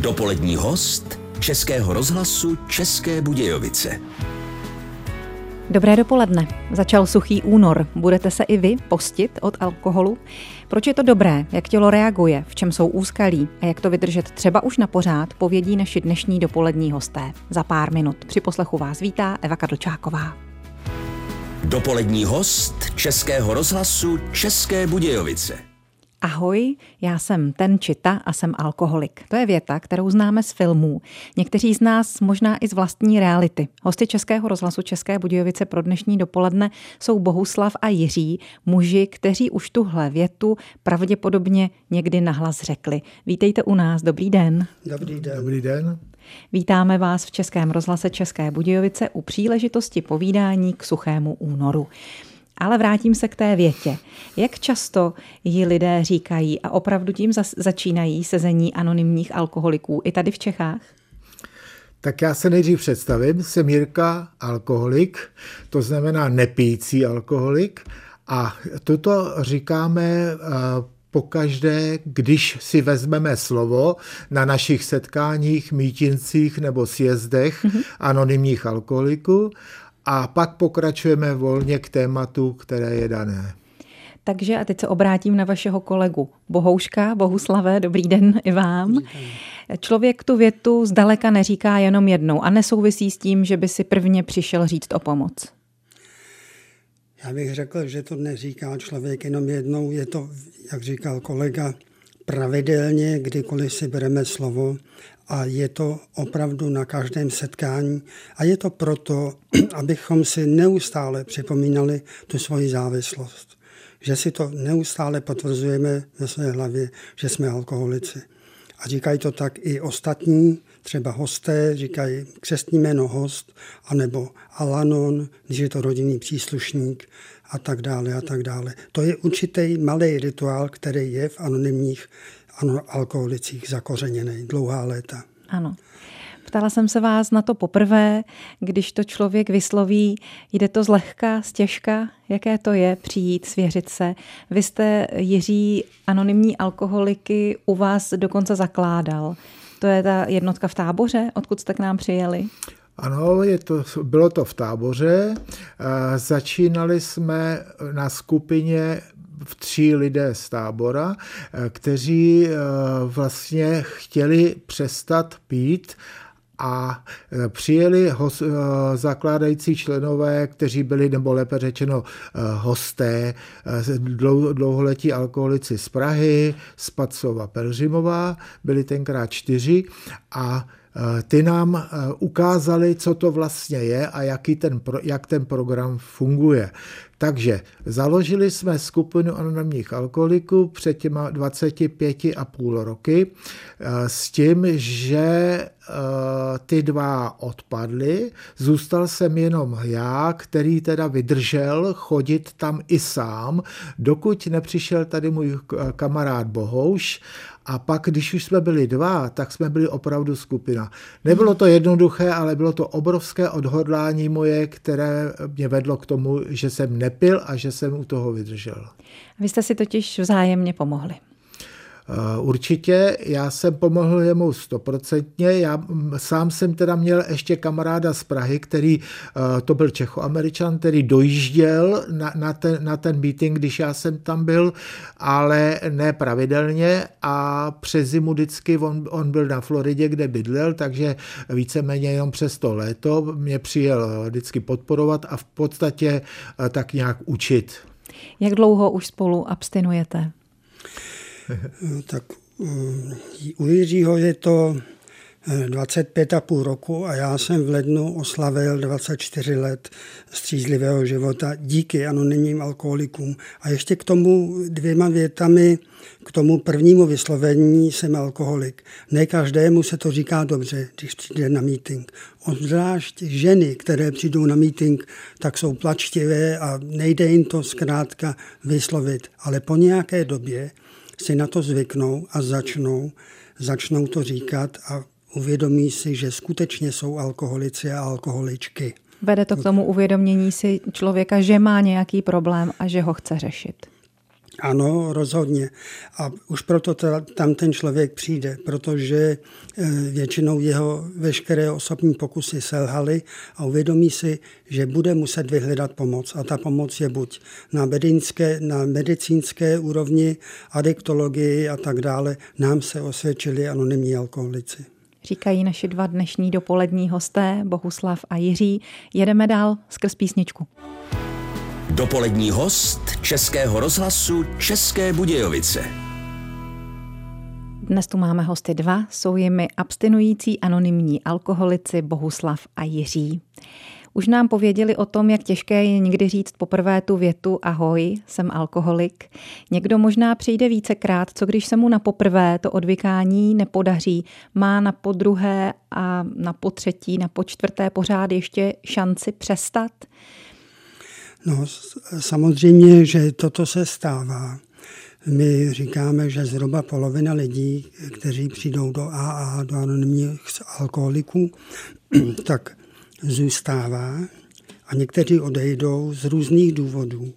Dopolední host Českého rozhlasu České Budějovice. Dobré dopoledne. Začal suchý únor. Budete se i vy postit od alkoholu? Proč je to dobré? Jak tělo reaguje? V čem jsou úskalí? A jak to vydržet třeba už na pořád, povědí naši dnešní dopolední hosté. Za pár minut při poslechu vás vítá Eva Kadlčáková. Dopolední host Českého rozhlasu České Budějovice. Ahoj, já jsem ten čita a jsem alkoholik. To je věta, kterou známe z filmů. Někteří z nás možná i z vlastní reality. Hosty Českého rozhlasu České Budějovice pro dnešní dopoledne jsou Bohuslav a Jiří, muži, kteří už tuhle větu pravděpodobně někdy nahlas řekli. Vítejte u nás, dobrý den. Dobrý den. Dobrý den. Vítáme vás v Českém rozhlase České Budějovice u příležitosti povídání k suchému únoru. Ale vrátím se k té větě. Jak často ji lidé říkají a opravdu tím začínají sezení anonymních alkoholiků i tady v Čechách? Tak já se nejdřív představím. Jsem Jirka, alkoholik, to znamená nepící alkoholik. A toto říkáme eh, pokaždé, když si vezmeme slovo na našich setkáních, mítincích nebo sjezdech mm-hmm. anonymních alkoholiků a pak pokračujeme volně k tématu, které je dané. Takže a teď se obrátím na vašeho kolegu Bohouška, Bohuslave, dobrý den i vám. Člověk tu větu zdaleka neříká jenom jednou a nesouvisí s tím, že by si prvně přišel říct o pomoc. Já bych řekl, že to neříká člověk jenom jednou, je to, jak říkal kolega, pravidelně, kdykoliv si bereme slovo a je to opravdu na každém setkání a je to proto, abychom si neustále připomínali tu svoji závislost. Že si to neustále potvrzujeme ve své hlavě, že jsme alkoholici. A říkají to tak i ostatní, třeba hosté, říkají křestní jméno host, anebo Alanon, když je to rodinný příslušník a tak dále a tak dále. To je určitý malý rituál, který je v anonymních ano, alkoholicích zakořeněný dlouhá léta. Ano. Ptala jsem se vás na to poprvé, když to člověk vysloví, jde to zlehka, stěžka, jaké to je přijít, svěřit se. Vy jste, Jiří, anonymní alkoholiky u vás dokonce zakládal. To je ta jednotka v táboře, odkud jste k nám přijeli? Ano, je to, bylo to v táboře. Začínali jsme na skupině tři lidé z tábora, eh, kteří eh, vlastně chtěli přestat pít a eh, přijeli hos, zakládající členové, kteří byli, nebo lépe řečeno hosté, dlouholetí alkoholici z Prahy, z Pacova, Pelřimová, byli tenkrát čtyři a ty nám ukázali, co to vlastně je a jaký ten, jak ten program funguje. Takže založili jsme skupinu anonymních alkoholiků před těma 25 a půl roky eh, s tím, že eh, ty dva odpadly. Zůstal jsem jenom já, který teda vydržel chodit tam i sám, dokud nepřišel tady můj kamarád Bohouš a pak, když už jsme byli dva, tak jsme byli opravdu skupina. Nebylo to jednoduché, ale bylo to obrovské odhodlání moje, které mě vedlo k tomu, že jsem nepil a že jsem u toho vydržel. Vy jste si totiž vzájemně pomohli. Eh, určitě, já jsem pomohl jemu stoprocentně, já sám jsem teda měl ještě kamaráda z Prahy, který, eh, to byl Čechoameričan, který dojížděl na, na, ten, na ten meeting, když já jsem tam byl, ale ne pravidelně a přes zimu vždycky on, on byl na Floridě, kde bydlel, takže víceméně jenom přes to léto mě přijel vždycky podporovat a v podstatě eh, tak nějak učit. Jak dlouho už spolu abstinujete? Tak u Jiřího je to 25,5 roku a já jsem v lednu oslavil 24 let střízlivého života díky anonymním alkoholikům. A ještě k tomu dvěma větami, k tomu prvnímu vyslovení jsem alkoholik. Ne každému se to říká dobře, když přijde na meeting. Obzvlášť ženy, které přijdou na meeting, tak jsou plačtivé a nejde jim to zkrátka vyslovit. Ale po nějaké době si na to zvyknou a začnou, začnou to říkat a uvědomí si, že skutečně jsou alkoholici a alkoholičky. Vede to k tomu uvědomění si člověka, že má nějaký problém a že ho chce řešit. Ano, rozhodně. A už proto tam ten člověk přijde, protože eh, většinou jeho veškeré osobní pokusy selhaly a uvědomí si, že bude muset vyhledat pomoc. A ta pomoc je buď na, medicínské, na medicínské úrovni, adiktologii a tak dále. Nám se osvědčili anonymní alkoholici. Říkají naši dva dnešní dopolední hosté, Bohuslav a Jiří. Jedeme dál skrz písničku. Dopolední host Českého rozhlasu České Budějovice. Dnes tu máme hosty dva, jsou jimi abstinující anonymní alkoholici Bohuslav a Jiří. Už nám pověděli o tom, jak těžké je někdy říct poprvé tu větu ahoj, jsem alkoholik. Někdo možná přijde vícekrát, co když se mu na poprvé to odvykání nepodaří, má na podruhé a na potřetí, na počtvrté pořád ještě šanci přestat. No, samozřejmě, že toto se stává. My říkáme, že zhruba polovina lidí, kteří přijdou do AA, do anonymních alkoholiků, tak zůstává a někteří odejdou z různých důvodů.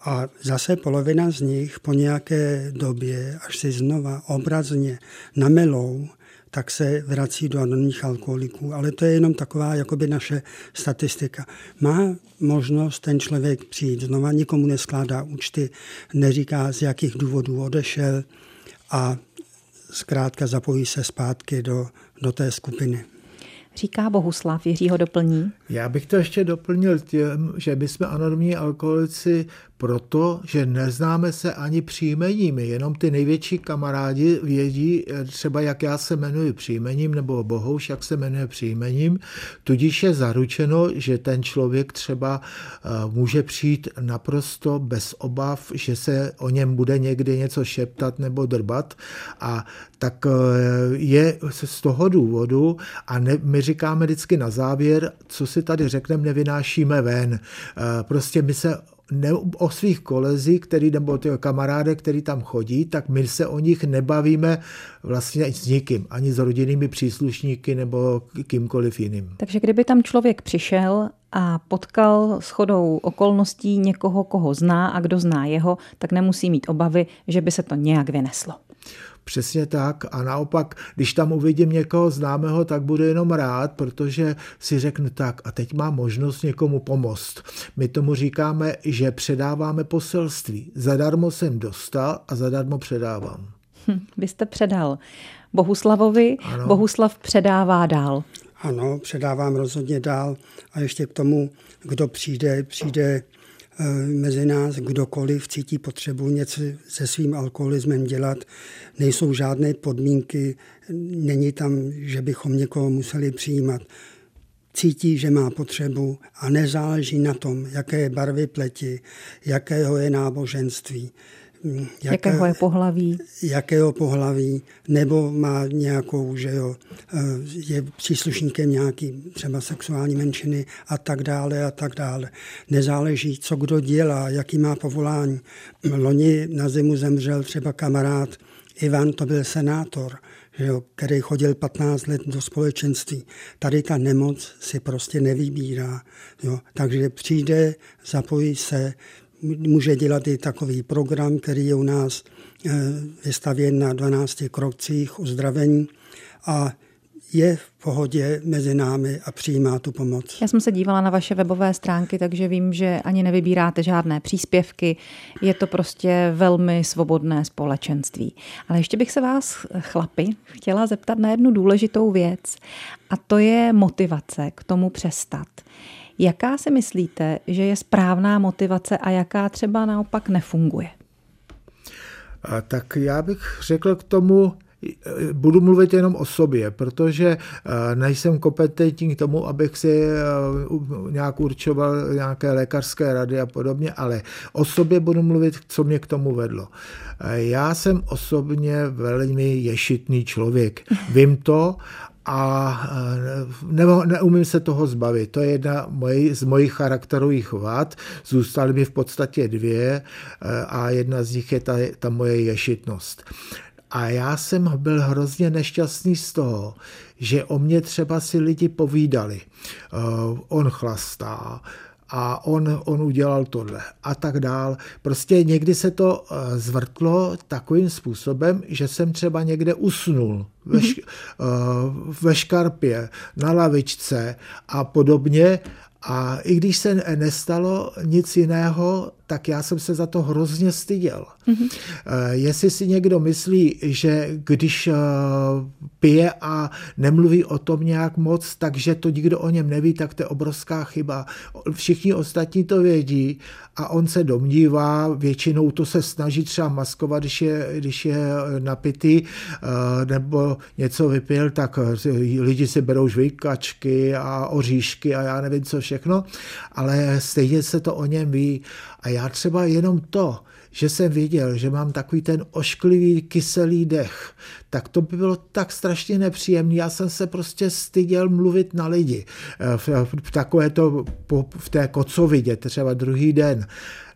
A zase polovina z nich po nějaké době, až si znova obrazně namelou, tak se vrací do anonimních alkoholiků. Ale to je jenom taková jakoby naše statistika. Má možnost ten člověk přijít znova, nikomu neskládá účty, neříká, z jakých důvodů odešel a zkrátka zapojí se zpátky do, do té skupiny říká Bohuslav. Jiří ho doplní. Já bych to ještě doplnil tím, že my jsme anonymní alkoholici proto, že neznáme se ani příjmeními, jenom ty největší kamarádi vědí třeba, jak já se jmenuji příjmením, nebo Bohouš, jak se jmenuje příjmením, tudíž je zaručeno, že ten člověk třeba eh, může přijít naprosto bez obav, že se o něm bude někdy něco šeptat nebo drbat. A tak eh, je z toho důvodu a ne, my říkáme vždycky na závěr, co si tady řekneme, nevynášíme ven. Eh, prostě my se ne, o svých kolezích, který, nebo ty kamaráde, který tam chodí, tak my se o nich nebavíme vlastně s nikým, ani s rodinnými příslušníky nebo kýmkoliv jiným. Takže kdyby tam člověk přišel a potkal shodou okolností někoho, koho zná a kdo zná jeho, tak nemusí mít obavy, že by se to nějak vyneslo. Přesně tak a naopak, když tam uvidím někoho známého, tak budu jenom rád, protože si řeknu tak a teď mám možnost někomu pomoct. My tomu říkáme, že předáváme poselství. Zadarmo jsem dostal a zadarmo předávám. Hm, vy jste předal Bohuslavovi, ano. Bohuslav předává dál. Ano, předávám rozhodně dál a ještě k tomu, kdo přijde, přijde mezi nás kdokoliv cítí potřebu něco se svým alkoholismem dělat. Nejsou žádné podmínky, není tam, že bychom někoho museli přijímat. Cítí, že má potřebu a nezáleží na tom, jaké barvy pleti, jakého je náboženství. Jaké, jakého je pohlaví. Jakého pohlaví, nebo má nějakou, že jo, eh, je příslušníkem nějaký třeba sexuální menšiny a tak dále a tak dále. Nezáleží, co kdo dělá, jaký má povolání. Loni na zimu zemřel třeba kamarád Ivan, to byl senátor, že jo, který chodil 15 let do společenství. Tady ta nemoc si prostě nevybírá. Jo. Takže přijde, zapojí se, může dělat i takový program, který je u nás eh, vystavěn na 12 krokcích uzdravení a je v pohodě mezi námi a přijímá tu pomoc. Já jsem se dívala na vaše webové stránky, takže vím, že ani nevybíráte žádné příspěvky. Je to prostě velmi svobodné společenství. Ale ještě bych se vás, chlapi, chtěla zeptat na jednu důležitou věc. A to je motivace k tomu přestat. Jaká si myslíte, že je správná motivace a jaká třeba naopak nefunguje? A tak já bych řekl k tomu, budu mluvit jenom o sobě, protože eh, nejsem kompetentní k tomu, abych si eh, nějak určoval nějaké lékařské rady a podobně, ale o sobě budu mluvit, co mě k tomu vedlo. Eh, já jsem osobně velmi ješitný člověk. Vím to a ne, neumím se toho zbavit. To je jedna moje, z mojich charakterových vad. Zůstaly mi v podstatě dvě a jedna z nich je ta, ta moje ješitnost. A já jsem byl hrozně nešťastný z toho, že o mě třeba si lidi povídali. Uh, on chlastá, a on, on udělal tohle a tak dál. Prostě někdy se to eh, zvrtlo takovým způsobem, že jsem třeba někde usnul ve, mm-hmm. ve škarpě, na lavičce a podobně a i když se nestalo nic jiného, tak já jsem se za to hrozně styděl. Mm-hmm. Jestli si někdo myslí, že když eh, pije a nemluví o tom nějak moc, takže to nikdo o něm neví, tak to je obrovská chyba. Všichni ostatní to vědí a on se domnívá, většinou to se snaží třeba maskovat, když je, když je napitý eh, nebo něco vypil, tak lidi si berou žvejkačky a oříšky a já nevím co všechno, ale stejně se to o něm ví. A já třeba jenom to, že jsem věděl, že mám takový ten ošklivý kyselý dech, tak to by bylo tak strašně nepříjemné. Já jsem se prostě styděl mluvit na lidi. V, v takové to, v té kocovidě, třeba druhý den.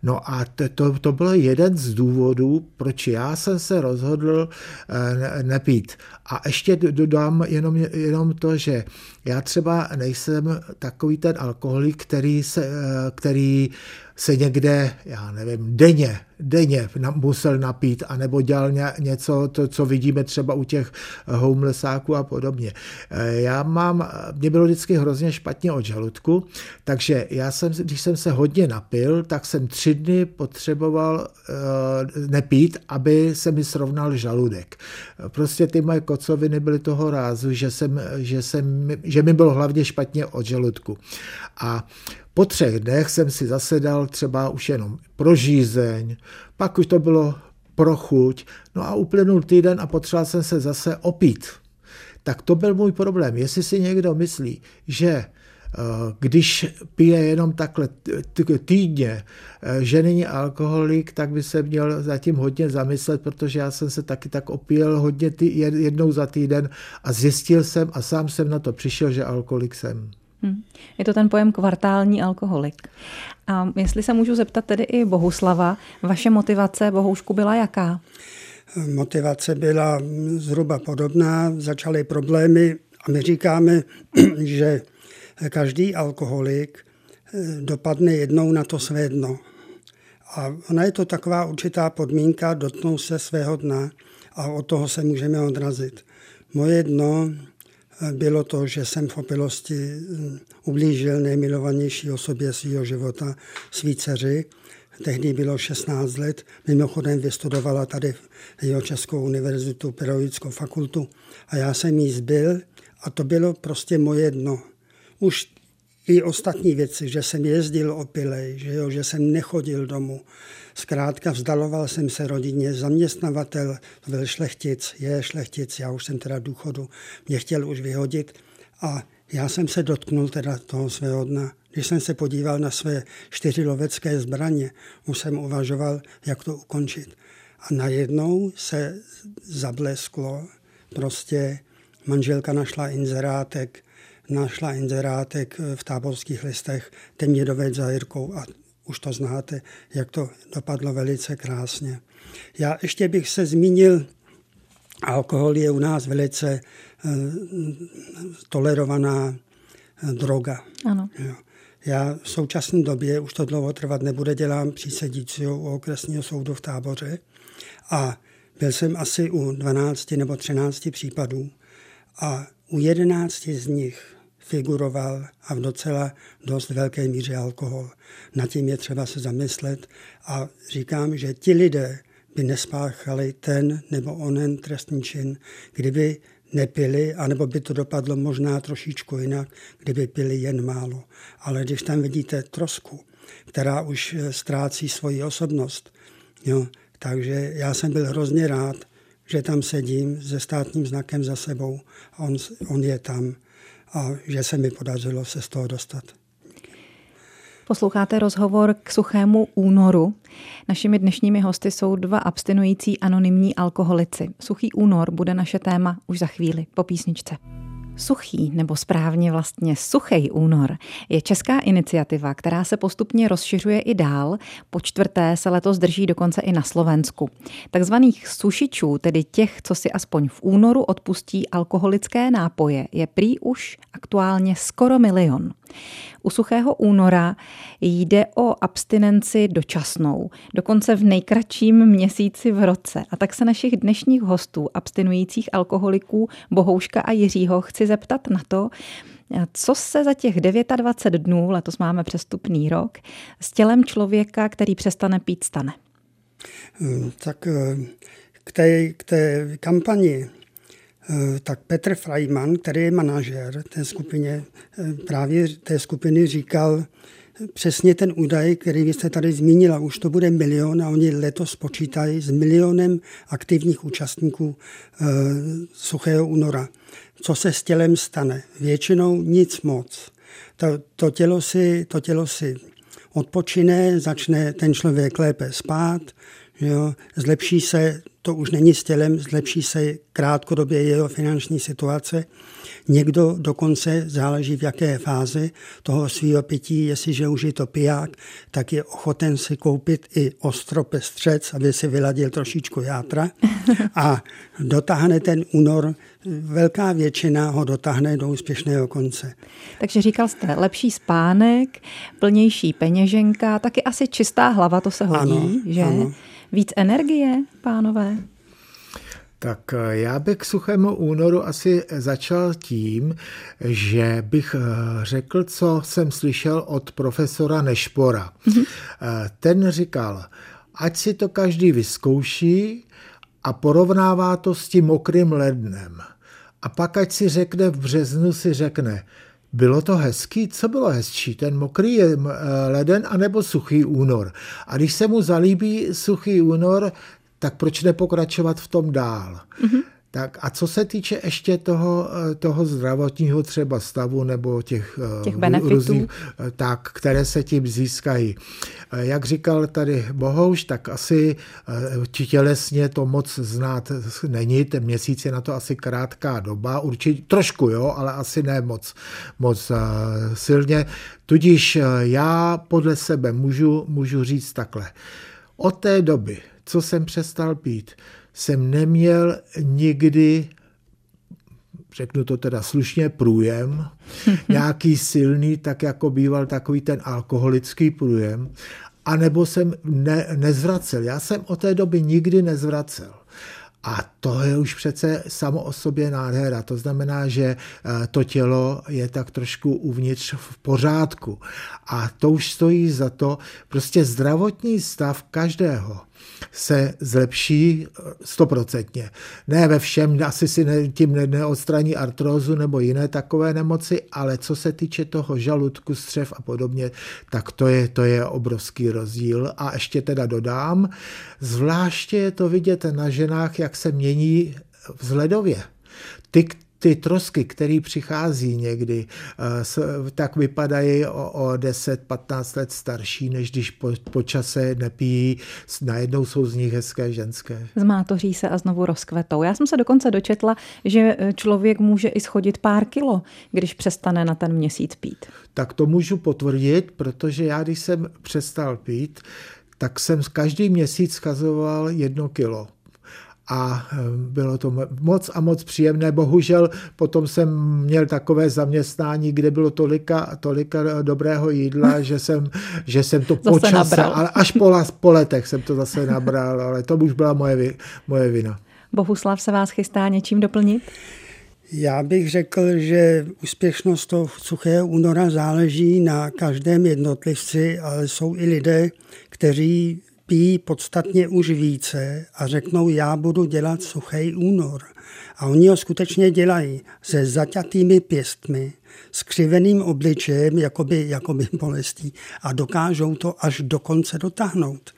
No a to, to, to byl jeden z důvodů, proč já jsem se rozhodl eh, nepít. A ještě dodám jenom, jenom to, že já třeba nejsem takový ten alkoholik, který, se, eh, který se někde, já nevím, denně, denně musel napít, anebo dělal něco, to, co vidíme třeba u těch homelessáků a podobně. Eh, já mám, mě bylo vždycky hrozně špatně od žaludku, takže já jsem, když jsem se hodně napil, tak jsem tři dny potřeboval uh, nepít, aby se mi srovnal žaludek. Prostě ty moje kocoviny byly toho rázu, že, jsem, že, jsem, že mi bylo hlavně špatně od žaludku. A po třech dnech jsem si zasedal třeba už jenom pro žízeň, pak už to bylo pro chuť, no a uplynul týden a potřeboval jsem se zase opít. Tak to byl můj problém. Jestli si někdo myslí, že eh, když pije jenom takhle týdně, eh, že není alkoholik, tak by se měl zatím hodně zamyslet, protože já jsem se taky tak opil hodně jednou za týden a zjistil jsem a sám jsem na to přišel, že alkoholik jsem. Hmm. Je to ten pojem kvartální alkoholik. A jestli se můžu zeptat tedy i Bohuslava, vaše motivace, Bohoušku, byla jaká? Motivace byla zhruba podobná, začaly problémy a my říkáme, že každý alkoholik eh, dopadne jednou na to své dno. A ona je to taková určitá podmínka dotknout se svého dna a od toho se můžeme odrazit. Moje dno bylo to, že jsem v opilosti mm, ublížil nejmilovanější osobě svého života, svý dceři. Tehdy bylo 16 let. Mimochodem vystudovala tady jeho Českou univerzitu, pedagogickou fakultu. A já jsem jí zbyl a to bylo prostě moje dno. Už i ostatní věci, že jsem jezdil opilej, že, jo, že jsem nechodil domů, Zkrátka vzdaloval jsem se rodině, zaměstnavatel byl šlechtic, je šlechtic, já už jsem teda důchodu, mě chtěl už vyhodit a já jsem se dotknul teda toho svého dna. Když jsem se podíval na své čtyři lovecké zbraně, už jsem uvažoval, jak to ukončit. A najednou se zablesklo, prostě manželka našla inzerátek, našla inzerátek v táborských listech, ten mě dovedl za Jirkou a už to znáte, jak to dopadlo velice krásně. Já ještě bych se zmínil, alkohol je u nás velice uh, tolerovaná uh, droga. Ano. Jo. Já v současné době, už to dlouho trvat nebude, dělám přísedícího u okresního soudu v táboře a byl jsem asi u 12 nebo 13 případů a u 11 z nich figuroval a v docela dost velké míře alkohol. Na tím je třeba se zamyslet a říkám, že ti lidé by nespáchali ten nebo onen trestný čin, kdyby nepili, anebo by to dopadlo možná trošičku jinak, kdyby pili jen málo. Ale když tam vidíte trosku, která už eh, ztrácí svoji osobnost, jo, takže já jsem byl hrozně rád, že tam sedím se státním znakem za sebou a on, on je tam a že se mi podařilo se z toho dostat. Posloucháte rozhovor k suchému únoru. Našimi dnešními hosty jsou dva abstinující anonymní alkoholici. Suchý únor bude naše téma už za chvíli po písničce. Suchý, nebo správně vlastně Suchý únor, je česká iniciativa, která se postupně rozšiřuje i dál. Po čtvrté se letos drží dokonce i na Slovensku. Takzvaných sušičů, tedy těch, co si aspoň v únoru odpustí alkoholické nápoje, je prý už aktuálně skoro milion. U suchého února jde o abstinenci dočasnou, dokonce v nejkratším měsíci v roce. A tak se našich dnešních hostů, abstinujících alkoholiků Bohouška a Jiřího, chci zeptat na to, co se za těch 29 dnů, letos máme přestupný rok, s tělem člověka, který přestane pít, stane? Hmm, tak eh, k té, k té kampani tak Petr Freiman, který je manažer té skupině, eh, právě té skupiny říkal přesně ten údaj, který vy jste tady zmínila. Už to bude milion a oni letos počítají s milionem aktivních účastníků suchého února. Co se s tělem stane? Většinou nic moc. To, to, tělo, si, to tělo si odpočine, začne ten člověk lépe spát, jo, zlepší se to už není s tělem, zlepší se krátkodobě jeho finanční situace. Někdo dokonce, záleží v jaké fázi toho svého pití, jestliže už je to piják, tak je ochoten si koupit i ostropestřec, aby si vyladil trošičku játra a dotáhne ten únor, velká většina ho dotáhne do úspěšného konce. Takže říkal jste, lepší spánek, plnější peněženka, taky asi čistá hlava, to se hodí, ano, že? Ano. Víc energie, pánové? Tak eh, já bych k suchému únoru asi začal tím, že bych eh, řekl, co jsem slyšel od profesora Nešpora. Mm-hmm. Ten říkal, ať si to každý vyzkouší a porovnává to s tím mokrým lednem. A pak ať si řekne v březnu, si řekne, bylo to hezký? Co bylo hezčí? Ten mokrý leden anebo suchý únor? A když se mu zalíbí suchý únor, tak proč nepokračovat v tom dál? Mm-hmm. Tak a co se týče ještě toho, eh, toho zdravotního třeba stavu nebo těch, eh, těch benefitů, různých, tak, které se tím získají. Jak říkal tady Bohouš, tak asi tělesně to moc znát není, ten měsíc je na to asi krátká doba, určitě trošku jo, ale asi ne moc, moc silně. Tudíž já podle sebe můžu, můžu říct takhle. Od té doby, co jsem přestal pít, jsem neměl nikdy řeknu to teda slušně, průjem, nějaký silný, tak jako býval takový ten alkoholický průjem, anebo jsem ne, nezvracel. Já jsem od té doby nikdy nezvracel. A to je už přece samo o sobě nádhera. To znamená, že eh, to tělo je tak trošku uvnitř v pořádku. A to už stojí za to. Prostě zdravotní stav každého se zlepší stoprocentně. Ne ve všem, asi si ne, tím neodstraní artrózu nebo jiné takové nemoci, ale co se týče toho žaludku, střev a podobně, tak to je, to je obrovský rozdíl. A ještě teda dodám, zvláště je to vidět na ženách, jak se mění vzhledově. Ty, ty trosky, které přichází někdy, eh, tak vypadají o, o 10-15 let starší, než když po, po čase nepijí, najednou jsou z nich hezké ženské. Zmátoří se a znovu rozkvetou. Já jsem se dokonce dočetla, že eh, člověk může i schodit pár kilo, když přestane na ten měsíc pít. Tak to můžu potvrdit, protože já, když jsem přestal pít, tak jsem každý měsíc schazoval jedno kilo a eh, bylo to moc a moc příjemné. Bohužel potom jsem měl takové zaměstnání, kde bylo tolika, tolika dobrého jídla, že jsem, že jsem to po čase, ale až po, po letech jsem to zase nabral, ale to už byla moje, moje vina. Bohuslav se vás chystá něčím doplnit? Já bych řekl, že úspěšnost toho suchého února záleží na každém jednotlivci, ale jsou i lidé, kteří pijí podstatně už více a řeknou, já budu dělat suchý únor. A oni ho skutečně dělají se zaťatými pěstmi, s křiveným obličejem, jakoby, jakoby bolestí a dokážou to až do konce dotáhnout.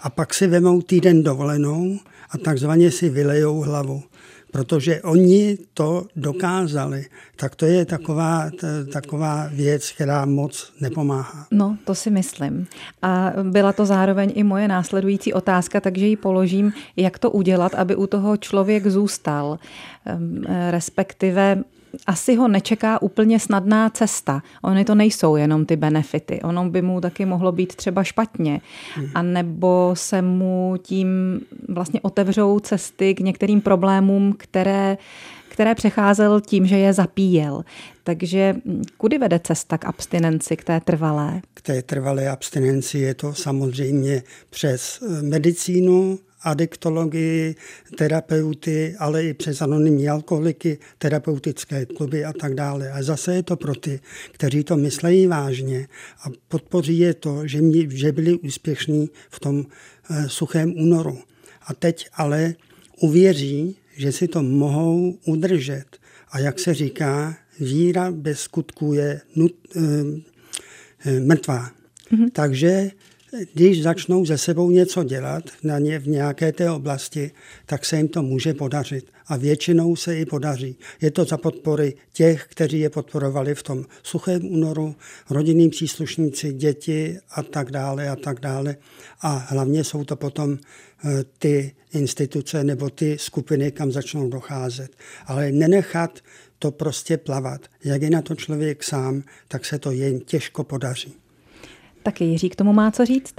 A pak si vemou týden dovolenou a takzvaně si vylejou hlavu protože oni to dokázali. Tak to je taková, taková věc, která moc nepomáhá. No, to si myslím. A byla to zároveň i moje následující otázka, takže ji položím, jak to udělat, aby u toho člověk zůstal, ehm, respektive asi ho nečeká úplně snadná cesta. Ony to nejsou jenom ty benefity. Ono by mu taky mohlo být třeba špatně. Hmm. A nebo se mu tím vlastně otevřou cesty k některým problémům, které které přecházel tím, že je zapíjel. Takže kudy vede cesta k abstinenci, k té trvalé? K té trvalé abstinenci je to samozřejmě přes eh, medicínu, adiktologii, terapeuty, ale i přes anonymní alkoholiky, terapeutické kluby a tak dále. A zase je to pro ty, kteří to myslejí vážně a podpoří je to, že, mě, že byli úspěšní v tom uh, suchém únoru. A teď ale uvěří, že si to mohou udržet. A jak se říká, víra bez skutků je nut, uh, uh, mrtvá. Mm-hmm. Takže když začnou ze sebou něco dělat na ně v nějaké té oblasti, tak se jim to může podařit. A většinou se i podaří. Je to za podpory těch, kteří je podporovali v tom suchém únoru, rodinní příslušníci, děti a tak dále a tak dále. A hlavně jsou to potom eh, ty instituce nebo ty skupiny, kam začnou docházet. Ale nenechat to prostě plavat. Jak je na to člověk sám, tak se to jen těžko podaří. Taky Jiří k tomu má co říct?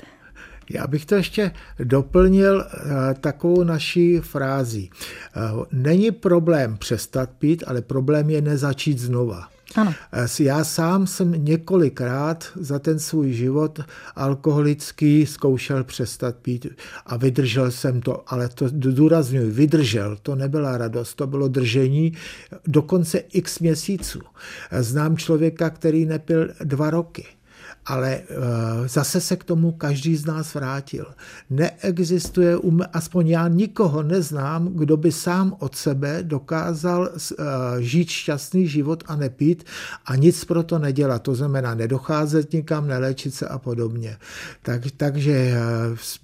Já bych to ještě doplnil eh, takovou naší frází. Eh, není problém přestat pít, ale problém je nezačít znova. Ano. Eh, já sám jsem několikrát za ten svůj život alkoholický zkoušel přestat pít a vydržel jsem to, ale to důrazňuji, vydržel, to nebyla radost, to bylo držení dokonce x měsíců. Znám člověka, který nepil dva roky ale eh, zase se k tomu každý z nás vrátil. Neexistuje, aspoň já nikoho neznám, kdo by sám od sebe dokázal eh, žít šťastný život a nepít a nic pro to nedělat. To znamená nedocházet nikam, neléčit se a podobně. Tak, takže eh,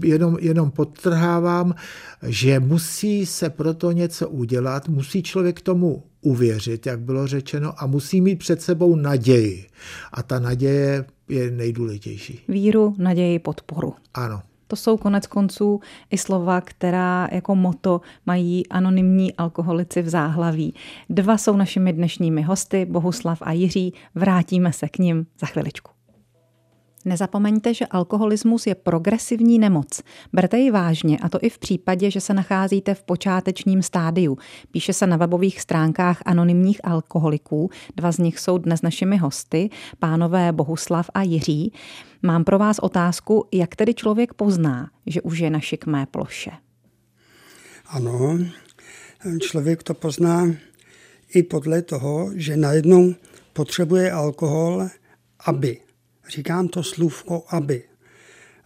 jenom, jenom podtrhávám, že musí se proto něco udělat, musí člověk tomu uvěřit, jak bylo řečeno, a musí mít před sebou naději. A ta naděje je nejdůležitější. Víru, naději, podporu. Ano. To jsou konec konců i slova, která jako moto mají anonymní alkoholici v záhlaví. Dva jsou našimi dnešními hosty, Bohuslav a Jiří. Vrátíme se k ním za chviličku. Nezapomeňte, že alkoholismus je progresivní nemoc. Berte ji vážně, a to i v případě, že se nacházíte v počátečním stádiu. Píše se na webových stránkách anonymních alkoholiků. Dva z nich jsou dnes našimi hosty, pánové Bohuslav a Jiří. Mám pro vás otázku, jak tedy člověk pozná, že už je na šikmé ploše? Ano, člověk to pozná i podle toho, že najednou potřebuje alkohol, aby Říkám to slůvko aby.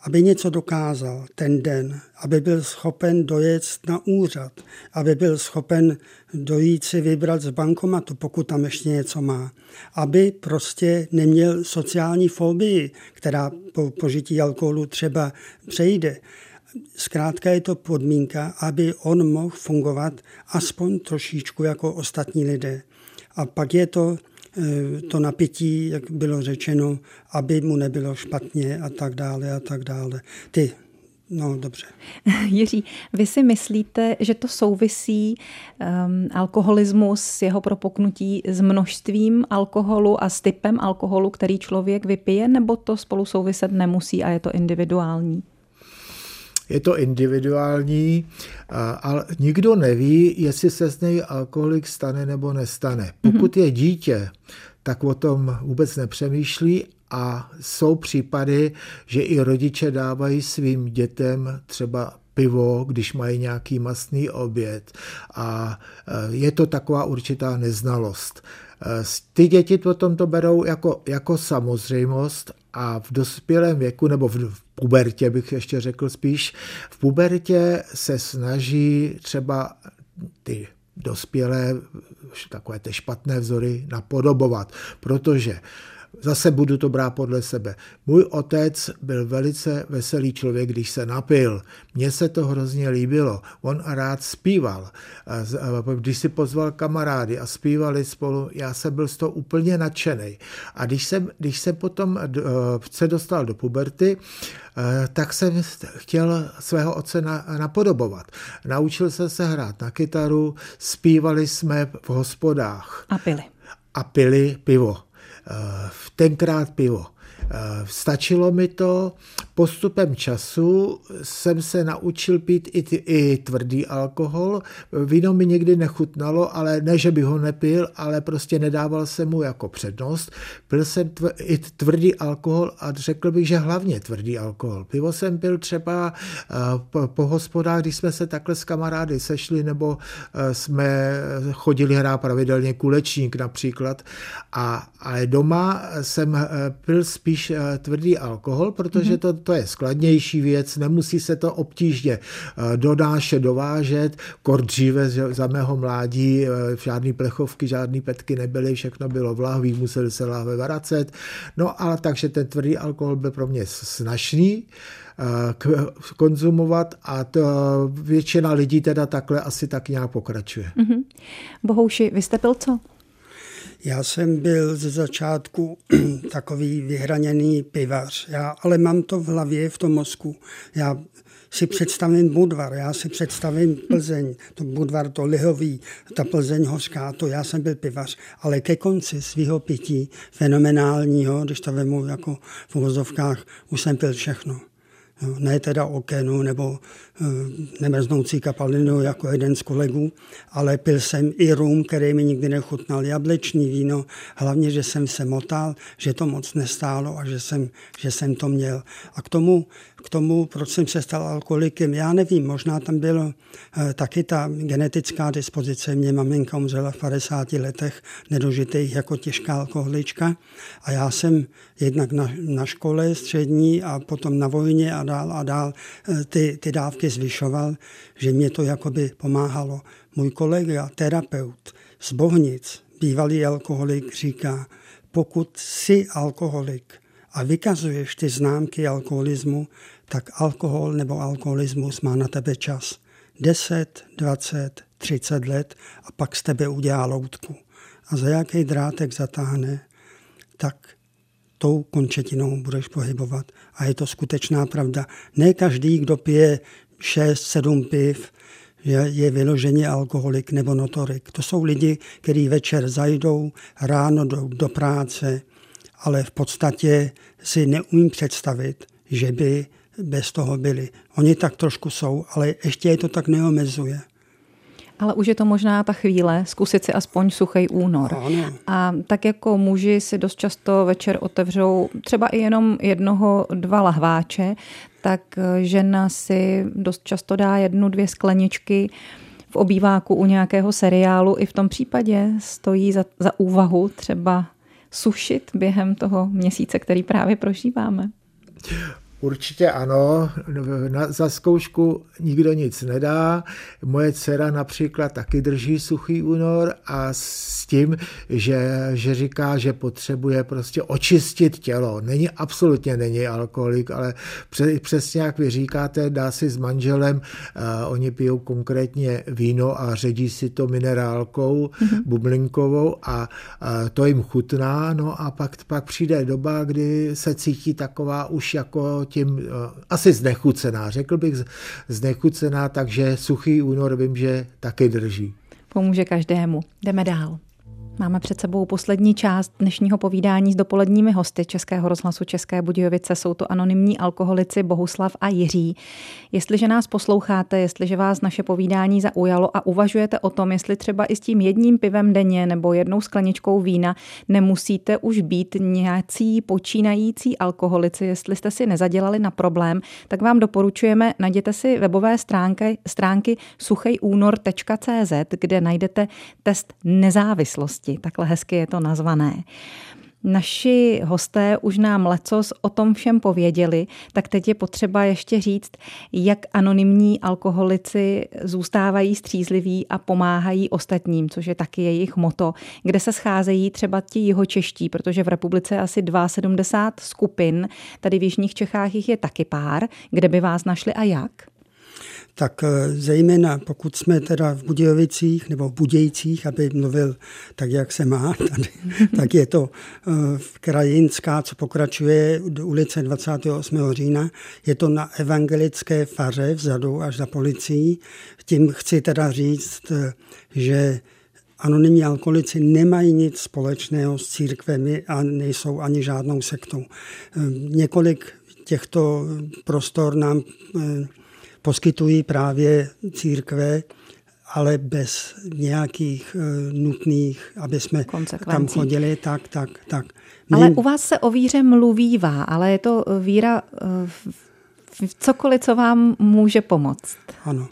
Aby něco dokázal ten den, aby byl schopen dojet na úřad, aby byl schopen dojít si vybrat z bankomatu, pokud tam ještě něco má. Aby prostě neměl sociální fobii, která po požití alkoholu třeba přejde. Zkrátka je to podmínka, aby on mohl fungovat aspoň trošičku jako ostatní lidé. A pak je to to napětí, jak bylo řečeno, aby mu nebylo špatně a tak dále a tak dále. Ty No, dobře. Jiří, vy si myslíte, že to souvisí um, alkoholismus, jeho propoknutí s množstvím alkoholu a s typem alkoholu, který člověk vypije, nebo to spolu souviset nemusí a je to individuální? Je to individuální, ale nikdo neví, jestli se z něj alkoholik stane nebo nestane. Pokud je dítě, tak o tom vůbec nepřemýšlí a jsou případy, že i rodiče dávají svým dětem třeba pivo, když mají nějaký masný oběd a e, je to taková určitá neznalost. E, ty děti potom to berou jako, jako samozřejmost a v dospělém věku, nebo v pubertě bych ještě řekl spíš, v pubertě se snaží třeba ty dospělé, takové ty špatné vzory napodobovat, protože Zase budu to brát podle sebe. Můj otec byl velice veselý člověk, když se napil. Mně se to hrozně líbilo. On rád zpíval. Když si pozval kamarády a zpívali spolu, já jsem byl z toho úplně nadšený. A když jsem, když jsem potom eh, se dostal do puberty, eh, tak jsem chtěl svého otce napodobovat. Naučil jsem se hrát na kytaru, zpívali jsme v hospodách. A pili. A pili pivo. Eh, tenkrát pivo. Eh, stačilo mi to. Postupem času jsem se naučil pít i, i tvrdý alkohol. Víno mi nikdy nechutnalo, ale ne, že bych ho nepil, ale prostě nedával jsem mu jako přednost. Pil jsem tv, i tvrdý alkohol a řekl bych, že hlavně tvrdý alkohol. Pivo jsem pil třeba eh, po, po hospodách, když jsme se takhle s kamarády sešli, nebo eh, jsme chodili hrát pravidelně kulečník například. A, ale doma jsem pil spíš spíš eh, tvrdý alkohol, protože to, to je skladnější věc, nemusí se to obtížně eh, donášet, dovážet. Kor dříve za mého mládí eh, žádný plechovky, žádný petky nebyly, všechno bylo v lahví, museli se lahve vracet. No ale takže ten tvrdý alkohol byl pro mě snažný konzumovat a to většina lidí teda takhle asi tak nějak pokračuje. Mm-hmm. Bohouši, vy jste pil co? Já jsem byl ze začátku takový vyhraněný pivař, já, ale mám to v hlavě, v tom mozku. Já si představím Budvar, já si představím Plzeň, to Budvar, to lihový, ta Plzeň hořká, to já jsem byl pivař, ale ke konci svého pití fenomenálního, když to vemu jako v uvozovkách, už jsem pil všechno. Ne teda okenu nebo Eh, nemrznoucí kapalinu jako jeden z kolegů, ale pil jsem i rum, který mi nikdy nechutnal, jablečný víno, hlavně, že jsem se motal, že to moc nestálo a že jsem, že jsem to měl. A k tomu, k tomu, proč jsem se stal alkoholikem, já nevím, možná tam bylo eh, taky ta genetická dispozice. Mě maminka umřela v 50 letech nedožitých jako těžká alkoholička a já jsem jednak na, na škole střední a potom na vojně a dál a dál eh, ty, ty dávky zvyšoval, že mě to jakoby pomáhalo. Můj kolega, terapeut z Bohnic, bývalý alkoholik, říká, pokud jsi alkoholik a vykazuješ ty známky alkoholismu, tak alkohol nebo alkoholismus má na tebe čas. 10, 20, 30 let a pak z tebe udělá loutku. A za jaký drátek zatáhne, tak tou končetinou budeš pohybovat. A je to skutečná pravda. Ne každý, kdo pije 6-7 piv, je, je vyloženě alkoholik nebo notorik. To jsou lidi, kteří večer zajdou, ráno do, do práce, ale v podstatě si neumím představit, že by bez toho byli. Oni tak trošku jsou, ale ještě je to tak neomezuje. Ale už je to možná ta chvíle zkusit si aspoň suchý únor. Ano. A tak jako muži si dost často večer otevřou třeba i jenom jednoho, dva lahváče, tak eh, žena si dost často dá jednu, dvě skleničky v obýváku u nějakého seriálu. I v tom případě stojí za, za úvahu třeba sušit během toho měsíce, který právě prožíváme. Určitě ano, na, za zkoušku nikdo nic nedá. Moje dcera například taky drží suchý únor a s tím, že, že říká, že potřebuje prostě očistit tělo. Není, absolutně není alkoholik, ale přesně jak vy říkáte, dá si s manželem, uh, oni pijou konkrétně víno a ředí si to minerálkou mm-hmm. bublinkovou a uh, to jim chutná, no a pak, pak přijde doba, kdy se cítí taková už jako tím eh, asi znechucená, řekl bych znechucená, takže suchý únor vím, že taky drží. Pomůže každému. Jdeme dál. Máme před sebou poslední část dnešního povídání s dopoledními hosty Českého rozhlasu České Budějovice. Jsou to anonymní alkoholici Bohuslav a Jiří. Jestliže nás posloucháte, jestliže vás naše povídání zaujalo a uvažujete o tom, jestli třeba i s tím jedním pivem denně nebo jednou skleničkou vína nemusíte už být nějací počínající alkoholici, jestli jste si nezadělali na problém, tak vám doporučujeme, najděte si webové stránky, stránky suchejúnor.cz, kde najdete test nezávislosti oblasti. Takhle hezky je to nazvané. Naši hosté už nám lecos o tom všem pověděli, tak teď je potřeba ještě říct, jak anonymní alkoholici zůstávají střízliví a pomáhají ostatním, což je taky jejich moto, kde se scházejí třeba ti jihočeští, protože v republice asi 72 skupin, tady v Jižních Čechách jich je taky pár, kde by vás našli a jak? Tak eh, zejména pokud jsme teda v Budějovicích nebo v Budějcích, aby mluvil tak, jak se má tady, tak je to eh, v Krajinská, co pokračuje do ulice 28. října. Je to na evangelické faře vzadu až za policií. Tím chci teda říct, eh, že anonymní alkoholici nemají nic společného s církvemi a nejsou ani žádnou sektou. Několik těchto prostor nám poskytují právě církve, ale bez nějakých nutných, aby jsme tam chodili, tak, tak, tak. My... Ale u vás se o víře mluvívá, ale je to víra v cokoliv, co vám může pomoct. Ano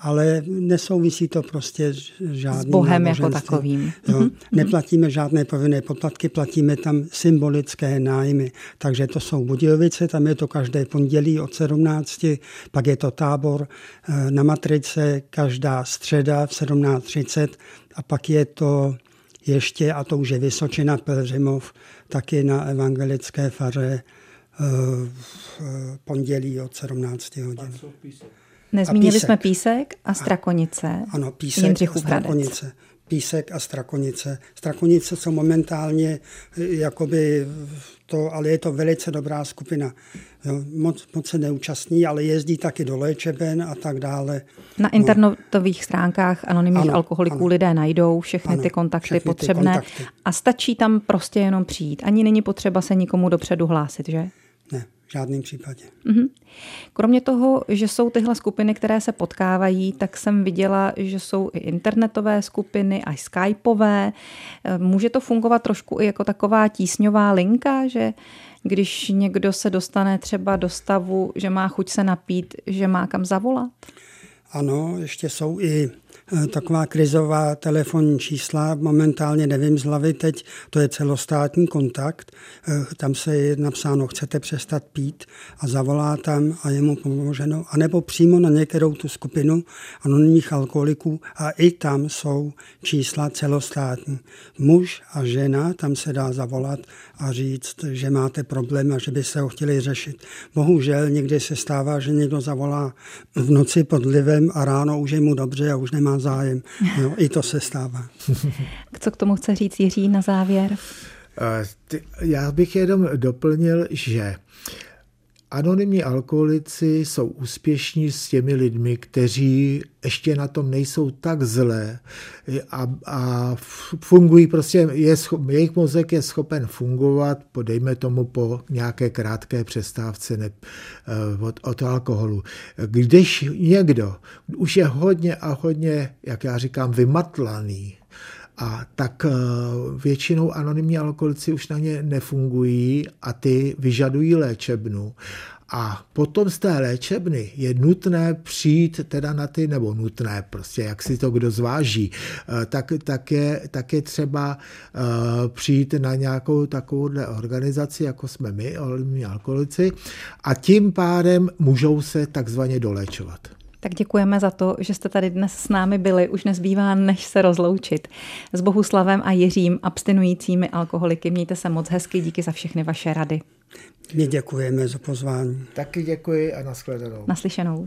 ale nesouvisí to prostě žádným S Bohem jako takovým. Jo. Neplatíme žádné povinné poplatky, platíme tam symbolické nájmy. Takže to jsou Budějovice, tam je to každé pondělí od 17, pak je to tábor eh, na Matrice každá středa v 17.30 a pak je to ještě, a to už je Vysočina Pelřimov, taky na evangelické faře eh, v eh, pondělí od 17 hodin. Nezmínili písek. jsme Písek a Strakonice. A, ano, Písek a Strakonice. Písek a Strakonice. Strakonice jsou momentálně eh, jakoby to, ale je to velice dobrá skupina. Jo, moc, moc se neúčastní, ale jezdí taky do léčeben a tak dále. Na internetových no. stránkách anonymních ano, alkoholiků ano. lidé najdou všechny ano, ty kontakty všechny potřebné ty kontakty. a stačí tam prostě jenom přijít. Ani není potřeba se nikomu dopředu hlásit, že? V žádném případě. Mm-hmm. Kromě toho, že jsou tyhle skupiny, které se potkávají, tak jsem viděla, že jsou i internetové skupiny, a skypové. Eh, může to fungovat trošku i jako taková tísňová linka, že když někdo se dostane třeba do stavu, že má chuť se napít, že má kam zavolat? Ano, ještě jsou i taková krizová telefonní čísla, momentálně nevím z hlavy teď, to je celostátní kontakt, eh, tam se je napsáno, chcete přestat pít a zavolá tam a je mu pomoženo, anebo přímo na některou tu skupinu anonimních alkoholiků a i tam jsou čísla celostátní. Muž a žena, tam se dá zavolat a říct, že máte problém a že by se ho chtěli řešit. Bohužel někdy se stává, že někdo zavolá v noci pod vlivem a ráno už je mu dobře a už nemá zájem. No, I to se stává. Co k tomu chce říct Jiří na závěr? Eh, já bych jenom doplnil, že Anonymní alkoholici jsou úspěšní s těmi lidmi, kteří ještě na tom nejsou tak zlé a, a fungují prostě, je, jejich mozek je schopen fungovat, podejme tomu po nějaké krátké přestávce ne, eh, od, od alkoholu. Když někdo už je hodně a hodně, jak já říkám, vymatlaný, a tak eh, většinou anonymní alkoholici už na ně nefungují a ty vyžadují léčebnu. A potom z té léčebny je nutné přijít teda na ty, nebo nutné, prostě jak si to kdo zváží, eh, tak, tak, je, tak je třeba eh, přijít na nějakou takovou organizaci, jako jsme my, alkoholici, a tím pádem můžou se takzvaně doléčovat. Tak děkujeme za to, že jste tady dnes s námi byli. Už nezbývá, než se rozloučit. S Bohuslavem a Jiřím, abstinujícími alkoholiky. Mějte se moc hezky, díky za všechny vaše rady. My děkujeme za pozvání. Taky děkuji a nashledanou. Naslyšenou.